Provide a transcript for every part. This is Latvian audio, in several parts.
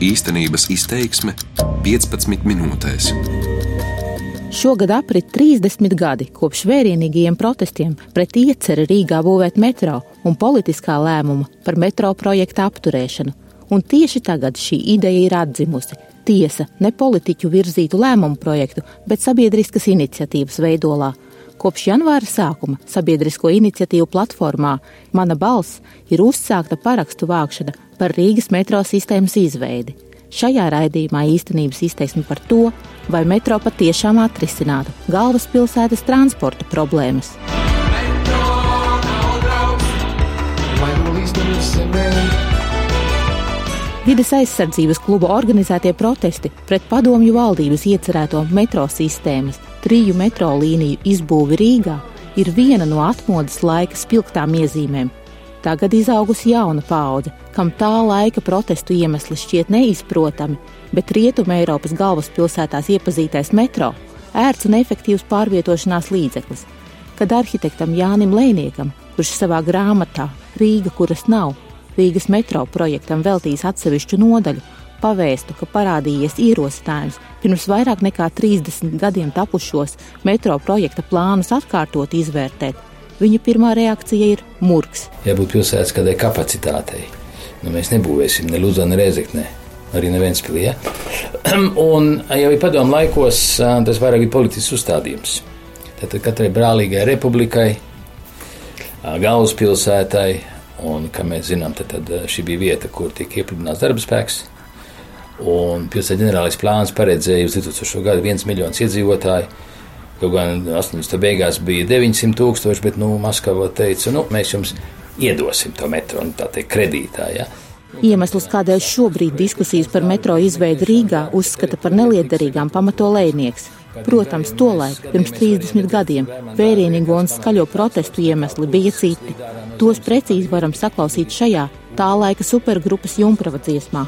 Īstenības izteiksme 15 minūtēs. Šogad aprit 30 gadi kopš vērienīgajiem protestiem pret ieceri Rīgā būvēt metro un politiskā lēmuma par metro projekta apturēšanu. Un tieši tagad šī ideja ir atzimusi. Tiesa, ne politiķu virzītu lēmumu projektu, bet sabiedriskas iniciatīvas veidolā. Kopš janvāra sākuma sabiedrisko iniciatīvu platformā Mana balss ir uzsākta parakstu vākšana par Rīgas metro sistēmas izveidi. Šajā raidījumā īstenības izteiksme par to, vai metro patiešām atrisinātu galvaspilsētas transporta problēmas. Vides aizsardzības kluba organizētie protesti pret padomju valdības iecerēto metro sistēmas triju metro līniju izbūvi Rīgā ir viena no atmodas laika spilgtām iezīmēm, Tagad izaugusi jauna paudze, kam tā laika protestu iemesli šķiet neizprotami, bet Rietuma Eiropas galvaspilsētās iepazītais metro - ērts un efektīvs pārvietošanās līdzeklis. Kad arhitektam Jānim Lēniekam, kurš savā grāmatā Rīga, kuras nav, Rīgas metro projektam veltījis atsevišķu nodaļu, pavēstu, ka parādījies ierosinājums pirms vairāk nekā 30 gadiem tapušos metro projekta plānus atkārtot izvērtēt, viņa pirmā reakcija ir murgs. Jābūt pilsētas kādai kapacitātei. Nu, mēs nebūvēsim ne Lūdzā, ne Rēzeknē. Arī neviens pilī. Ja? Un jau ir padomu laikos, tas vairāk ir politisks uzstādījums. Tad katrai brālīgai republikai, galvaspilsētai, un, kā mēs zinām, tad, tad šī bija vieta, kur tika iepludināts darba spēks. Un pilsētas ģenerālais plāns paredzēja uz 2000. gadu 1 miljonus iedzīvotāju Kaut gan 80. beigās bija 900 tūkstoši, bet nu, Maskava teica, nu, mēs jums iedosim to metro, nu, tā teikt, kredītā. Ja? Iemesls, kādēļ šobrīd diskusijas par metro izveidi Rīgā uzskata par neliederīgām, pamato lēnieks. Protams, tolaik, pirms 30 gadiem, vērienīgo un skaļo protestu iemesli bija citi. Tos precīzi varam saklausīt šajā tā laika supergrupas jumprava dziesmā.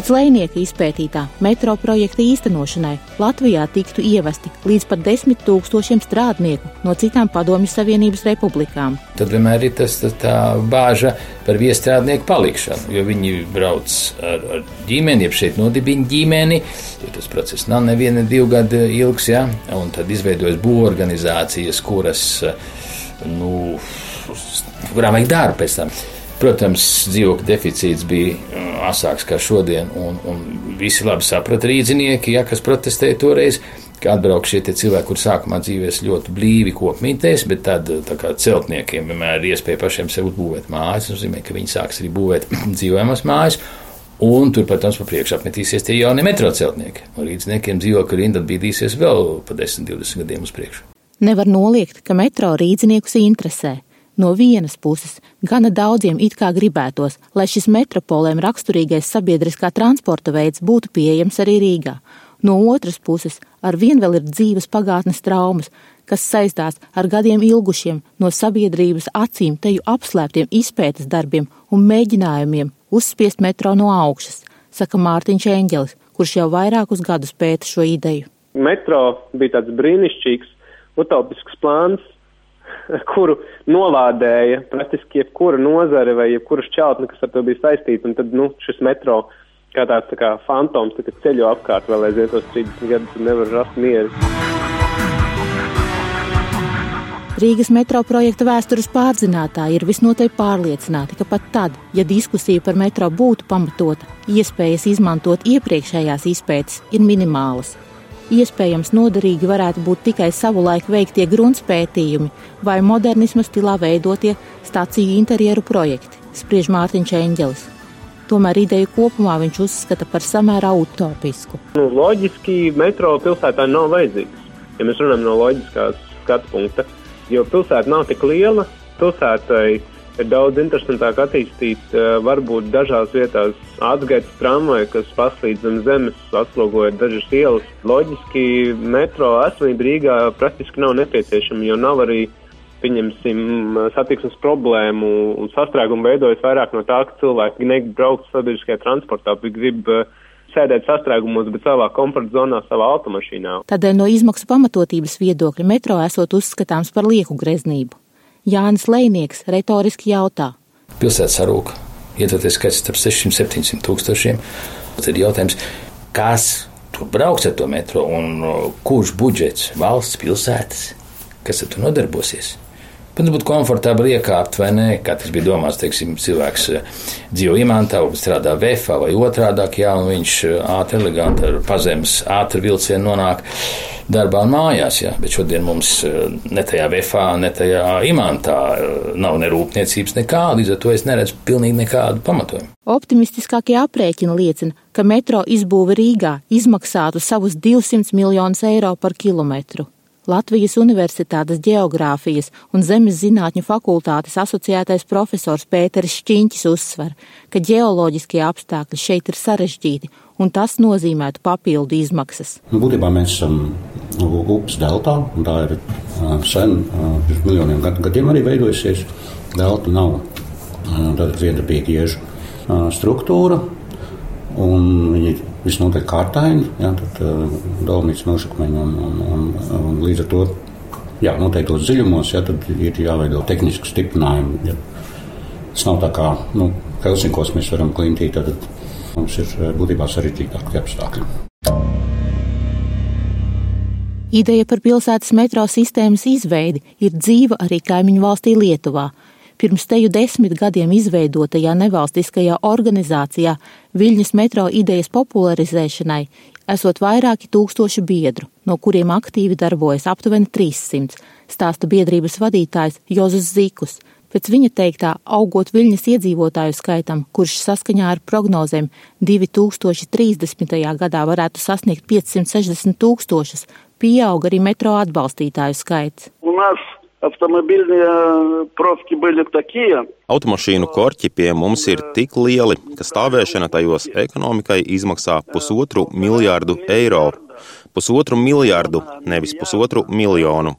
Pēc Lēnieka izpētītā metro projekta īstenošanai Latvijā tiktu ievesti līdz pat desmit tūkstošiem strādnieku no citām Padomju Savienības republikām. Tad vienmēr ir tas, tas tā bāža par viestrādnieku palikšanu, jo viņi brauc ar, ar ģimeni, jeb šeit nodibina ģimeni, jo tas process nav neviena divu gadu ilgs, ja? un tad izveidojas būvorganizācijas, kuras, nu, kurām vajag darbu pēc tam. Protams, dzīvokļu deficīts bija uh, asāks kā šodien, un, un visi labi saprata rīznieki, ja, kas protestēja toreiz, ka atbrauc šie cilvēki, kur sākumā dzīvēs ļoti blīvi kopmītēs, bet tad kā, celtniekiem vienmēr ir iespēja pašiem sev būvēt mājas. Tas nozīmē, ka viņi sāks arī būvēt dzīvojamas mājas. Un tur, protams, pa priekšu apmetīsies tie jaunie metro celtnieki. Un rīzniekiem dzīvokļu rinda bīdīsies vēl pa 10, 20 gadiem uz priekšu. Nevar noliegt, ka metro rīzniekus interesē. No vienas puses, gana daudziem it kā gribētos, lai šis metropolēm raksturīgais sabiedriskā transporta veids būtu pieejams arī Rīgā. No otras puses, ar vien vēl ir dzīves pagātnes traumas, kas saistās ar gadiem ilgušiem no sabiedrības acīm teju apslēptiem izpētes darbiem un mēģinājumiem uzspiest metro no augšas, saka Mārtiņš Enģelis, kurš jau vairākus gadus pēta šo ideju. Metro bija tāds brīnišķīgs, utopisks plāns, kuru nolādēja praktiski jebkura nozare vai jebkura šķautne, kas ar to bija saistīta. Un tad nu, šis metro kā tāds tā kā fantoms tā kā ceļo apkārt vēl aizvien tos 30 gadus un nevar rast mieru. Rīgas metro projekta vēstures pārzinātāji ir visnotaļ pārliecināti, ka pat tad, ja diskusija par metro būtu pamatota, iespējas izmantot iepriekšējās izpētes ir minimālas. Iespējams, noderīgi varētu būt tikai savulaik veiktie gruntpētījumi vai modernisma stilā veidotie stāciju interjeru projekti, spriež Mārtiņš Enģelis. Tomēr ideju kopumā viņš uzskata par samērā utopisku. Nu, loģiski metro pilsētā nav vajadzīgs, ja mēs runājam no loģiskās skatu punkta, jo pilsēta nav tik liela. Pilsētai ir daudz interesantāk attīstīt uh, varbūt dažās vietās atgaitas tramvaju, kas paslīd zem zemes, atslogojot dažas ielas. Loģiski metro esamība Rīgā praktiski nav nepieciešama, jo nav arī pieņemsim, satiksmes problēmu un sastrēgumu veidojas vairāk no tā, ka cilvēki negrib braukt sabiedriskajā transportā, bet grib uh, sēdēt sastrēgumos, bet savā komforta zonā, savā automašīnā. Tādēļ no izmaksu pamatotības viedokļa metro esot uzskatāms par lieku greznību. Jānis Lēnieks retoriski jautā. Pilsēta sarūk, ietverties skaits starp 600-700 tūkstošiem. Tad ir jautājums, kas tur brauks ar to metro un kurš budžets valsts pilsētas, kas ar to nodarbosies? Bet nu, būtu komfortabli iekāpt, vai ne? Kā tas bija domāts, teiksim, cilvēks eh, dzīvo imantā, strādā vefā vai otrādāk, jā, un viņš eh, ātri, eleganti ar pazemes ātri vilcienu nonāk darbā un mājās, jā. Bet šodien mums eh, ne tajā vefā, ne tajā imantā nav ne rūpniecības nekāda, līdz ar to es neredzu pilnīgi nekādu pamatojumu. Optimistiskākie aprēķini liecina, ka metro izbūve Rīgā izmaksātu savus 200 miljonus eiro par kilometru. Latvijas Universitātes Geogrāfijas un Zemes zinātņu fakultātes asociētais profesors Pēteris Šķiņķis uzsver, ka ģeoloģiskie apstākļi šeit ir sarežģīti, un tas nozīmētu papildu izmaksas. Būtībā mēs esam upes deltā, un tā ir sen, pirms miljoniem gadiem arī veidojusies. Delta nav tāda viedabīga iežu struktūra, un viņi visnotaļ kārtaini, jā, tad uh, dolomīts nošakmeņi un, un, un, un līdz ar to jā, noteiktos dziļumos jā, ir jāveido tehniski stiprinājumi. Ja. Tas nav tā kā nu, Helsinkos mēs varam klintīt, tad mums ir būtībā sarežģītāki apstākļi. Ideja par pilsētas metro sistēmas izveidi ir dzīva arī kaimiņu valstī Lietuvā pirms teju desmit gadiem izveidotajā nevalstiskajā organizācijā Viļņas metro idejas popularizēšanai, esot vairāki tūkstoši biedru, no kuriem aktīvi darbojas aptuveni 300, stāsta biedrības vadītājs Jozus Zīkus. Pēc viņa teiktā, augot Viļņas iedzīvotāju skaitam, kurš saskaņā ar prognozēm 2030. gadā varētu sasniegt 560 tūkstošus, pieauga arī metro atbalstītāju skaits. Un mēs Automobīļu profki bija tādi. Automašīnu korķi pie mums ir tik lieli, ka stāvēšana tajos ekonomikai izmaksā pusotru miljārdu eiro. Pusotru miljārdu, nevis pusotru miljonu.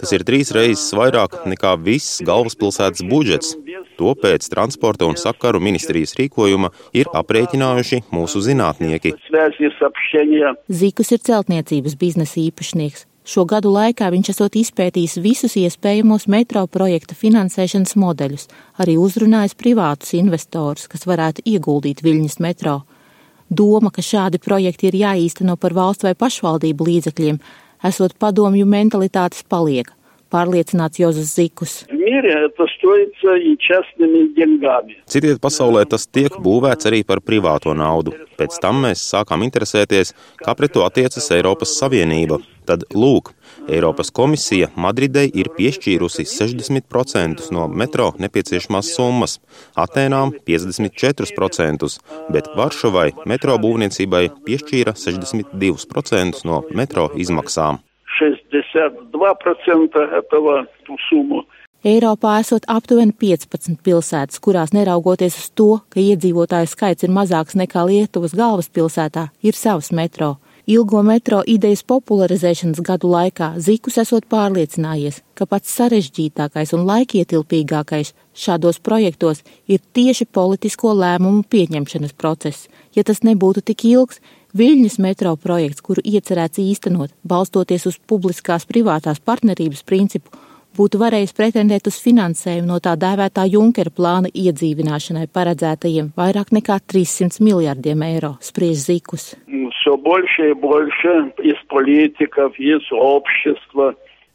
Tas ir trīs reizes vairāk nekā viss galvaspilsētas budžets. To pēc transporta un sakaru ministrijas rīkojuma ir aprēķinājuši mūsu zinātnieki. Zīkus ir celtniecības biznesa īpašnieks. Šo gadu laikā viņš esot izpētījis visus iespējamos metro projekta finansēšanas modeļus, arī uzrunājis privātus investorus, kas varētu ieguldīt Viļņas metro. Doma, ka šādi projekti ir jāīsteno par valsts vai pašvaldību līdzekļiem, esot padomju mentalitātes paliek, pārliecināts Jozas Zikus. Citiet pasaulē tas tiek būvēts arī par privāto naudu. Pēc tam mēs sākām interesēties, kā pret to attiecas Eiropas Savienība. Tad, lūk, Eiropas komisija Madridei ir piešķīrusi 60% no metro nepieciešamās summas, Atēnām 54%, bet Varšavai metro būvniecībai piešķīra 62% no metro izmaksām. 62% этого сумму. Eiropā esot aptuveni 15 pilsētas, kurās neraugoties uz to, ka iedzīvotāju skaits ir mazāks nekā Lietuvas galvaspilsētā, ir savs metro. Ilgo metro idejas popularizēšanas gadu laikā Zikus esot pārliecinājies, ka pats sarežģītākais un laikietilpīgākais šādos projektos ir tieši politisko lēmumu pieņemšanas process. Ja tas nebūtu tik ilgs, Viļņas metro projekts, kuru iecerēts īstenot, balstoties uz publiskās privātās partnerības principu, būtu varējis pretendēt uz finansējumu no tā dēvētā Junkera plāna iedzīvināšanai paredzētajiem vairāk nekā 300 miljardiem eiro, spriež Zikus.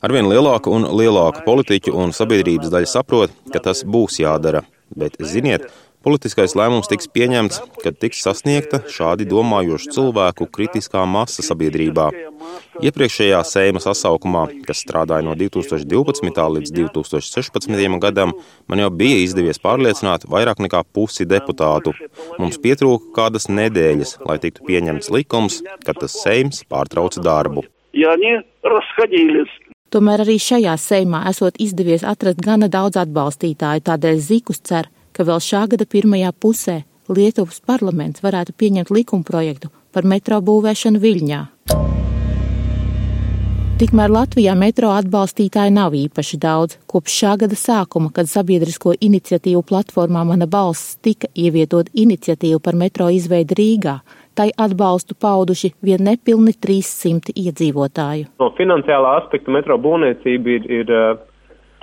Arvien lielāka un lielāka politiķu un sabiedrības daļa saprot, ka tas būs jādara. Bet, ziniet, Politiskais lēmums tiks pieņemts, kad tiks sasniegta šādi domājošu cilvēku kritiskā masa sabiedrībā. Iepriekšējā Seima sasaukumā, kas strādāja no 2012. līdz 2016. gadam, man jau bija izdevies pārliecināt vairāk nekā pusi deputātu. Mums pietrūka kādas nedēļas, lai tiktu pieņemts likums, kad tas Seims pārtrauca darbu. Tomēr arī šajā Seimā esot izdevies atrast gana daudz atbalstītāju, tādēļ Zikus cer, ka vēl šā gada pirmajā pusē Lietuvas parlaments varētu pieņemt likumprojektu par metro būvēšanu Viļņā. Tikmēr Latvijā metro atbalstītāji nav īpaši daudz. Kopš šā gada sākuma, kad sabiedrisko iniciatīvu platformā Mana balss tika ievietot iniciatīvu par metro izveidi Rīgā, tai atbalstu pauduši vien nepilni 300 iedzīvotāju. No finansiālā aspekta metro būvniecība ir, ir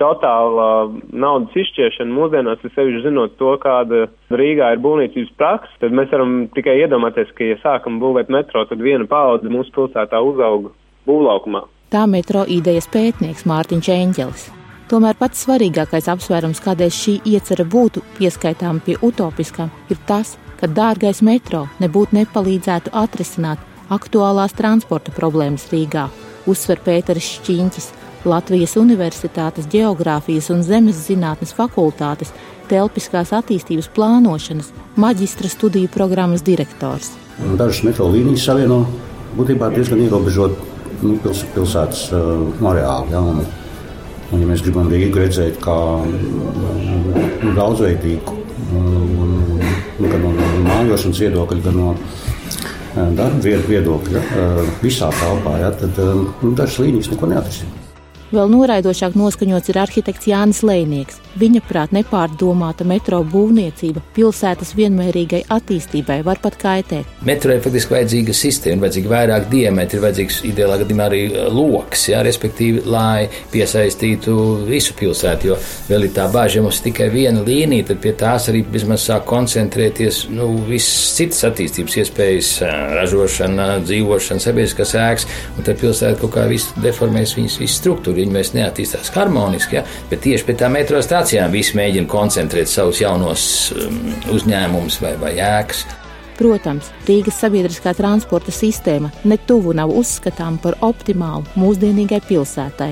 totāla naudas izšķiešana mūsdienās, ir sevišķi zinot to, kāda Rīgā ir būvniecības praksa, tad mēs varam tikai iedomāties, ka, ja sākam būvēt metro, tad viena paudze mūsu pilsētā uzauga būvlaukumā. Tā metro idejas pētnieks Mārtiņš Eņģelis. Tomēr pats svarīgākais apsvērums, kādēļ šī iecerē būtu pieskaitām pie utopiskām, ir tas, ka dārgais metro nebūtu nepalīdzētu atrisināt aktuālās transporta problēmas Rīgā, uzsver Pēteris Šķīņķis, Latvijas Universitātes Geogrāfijas un Zemes zinātnes fakultātes telpiskās attīstības plānošanas maģistra studiju programmas direktors. Dažas metro līnijas savieno būtībā diezgan ierobežot nu, pils, pilsētas uh, areālu. Ja, un, un, ja mēs gribam Rīgu redzēt kā nu, daudzveidīgu, um, gan no, mājošanas viedokļa, gan no darba viedokļa visā telpā, ja, tad nu, dažas līnijas neko neatrisinās. Vēl noraidošāk noskaņots ir arhitekts Jānis Lēnieks. Viņa prāt nepārdomāta metro būvniecība pilsētas vienmērīgai attīstībai var pat kaitēt. Metro ir faktiski vajadzīga sistēma, vajadzīga vairāk diametri, vajadzīgs ideālā gadījumā arī uh, loks, jā, respektīvi, lai piesaistītu visu pilsētu, jo vēl ir tā bāža, ja mums ir tikai viena līnija, tad pie tās arī vismaz sāk koncentrēties, nu, visas citas attīstības iespējas, uh, ražošana, dzīvošana, sabiedriskās ēkas, un tad pilsēta kaut kā visu deformēs viņas visu struktūru, viņi mēs neattīstās harmoniski, ja, bet tieši pie tā metro stācijām visi mēģina koncentrēt savus jaunos um, uzņēmumus vai, vai ēkas. Protams, Rīgas sabiedriskā transporta sistēma netuvu nav uzskatāma par optimālu mūsdienīgai pilsētai.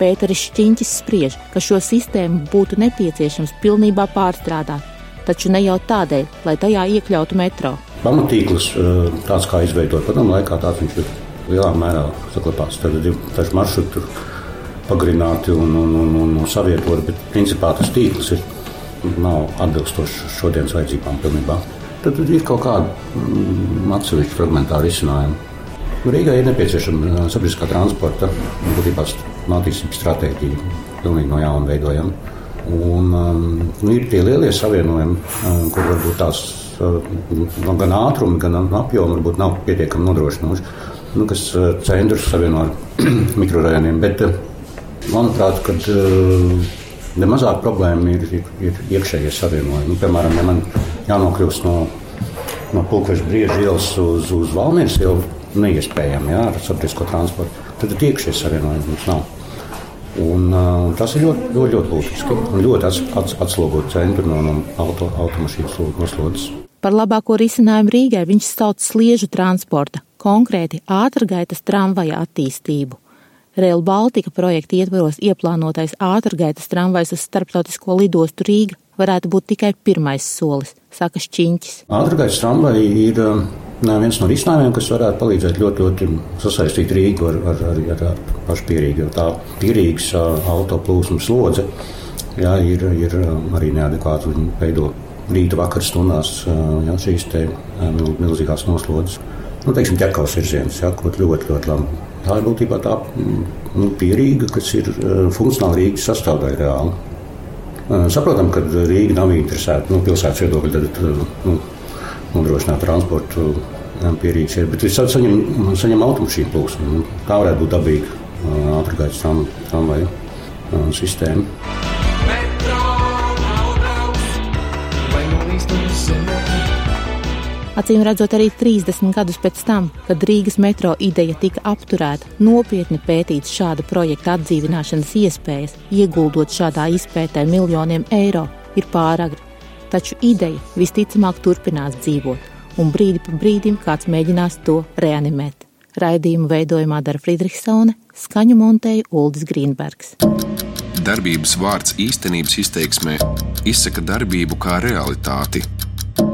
Pēteris Šķiņķis spriež, ka šo sistēmu būtu nepieciešams pilnībā pārstrādāt, taču ne jau tādēļ, lai tajā iekļautu metro. Pamatīklis uh, tāds, kā izveidot padomu laikā, tāds viņš ir lielā mērā saglabāts. Tad ir daži maršruti tur pagarināti un, un, un, un, un savietoti, bet principā tas tīkls ir, nav atbilstošs šodienas vajadzībām pilnībā. Tad ir kaut kāda mm, atsevišķa fragmentāra risinājuma. Rīgai ir nepieciešama uh, sabiedriskā transporta būtībā attīstības stratēģija, pilnīgi no jauna veidojama. Un, um, nu, ir tie lielie savienojumi, um, kur varbūt tās uh, gan ātrumi, gan apjomi varbūt nav pietiekami nodrošinoši, nu, kas uh, centrus savieno ar mikrorajoniem. Bet, uh, Manuprāt, kad uh, nemazāk problēma ir, ir, ir iekšējie savienojumi. Nu, piemēram, ja man jānokļūst no, no Pulkveža brieža ielas uz, uz Valmieras ielu, neiespējami jā, ar sabiedrisko transportu, tad ir iekšējie savienojumi mums nav. Un, uh, tas ir ļoti, ļoti, ļoti būtiski. Un ļoti ats, ats, atslogot centru no, no auto, automašīnas noslodzes. Par labāko risinājumu Rīgai viņš sauc sliežu transporta, konkrēti ātrgaitas tramvaja attīstību. Rail Baltica projekta ietvaros ieplānotais ātrgaitas tramvajs uz starptautisko lidostu Rīga varētu būt tikai pirmais solis, saka Šķiņķis. Ātrgaitas tramvaji ir um, viens no risinājumiem, kas varētu palīdzēt ļoti, ļoti sasaistīt Rīgu ar, ar, ar, ar, ar pašpierīgu, jo tā pierīgas uh, autoplūsmas slodze jā, ir, ir um, arī neadekvāta. Viņi veido rīta vakar stundās uh, jā, šīs te uh, milzīgās noslodzes. Nu, teiksim, ķerkavas virziens, jā, ko ļoti, ļoti labi Tā ir būtībā tā mm, nu, pierīga, kas ir eh, funkcionāli Rīgas sastāvdaļa reāli. Eh, saprotam, ka Rīga nav interesēta no nu, pilsētas viedokļa tad, eh, nu, nodrošināt transportu pierīgas, bet viņš saņem, saņem automašīnu plūsmu. Tā varētu būt dabīga ātrgaitas tramvaju sistēma. Acīm redzot, arī 30 gadus pēc tam, kad Rīgas metro ideja tika apturēta, nopietni pētīts šāda projekta atdzīvināšanas iespējas, ieguldot šādā izpētē miljoniem eiro, ir pāragri. Taču ideja visticamāk turpinās dzīvot, un brīdi pa brīdim kāds mēģinās to reanimēt. Raidījumu veidojumā dara Friedrichsone, skaņu montēja Uldis Grīnbergs. Darbības vārds īstenības izteiksmē izsaka darbību kā realitāti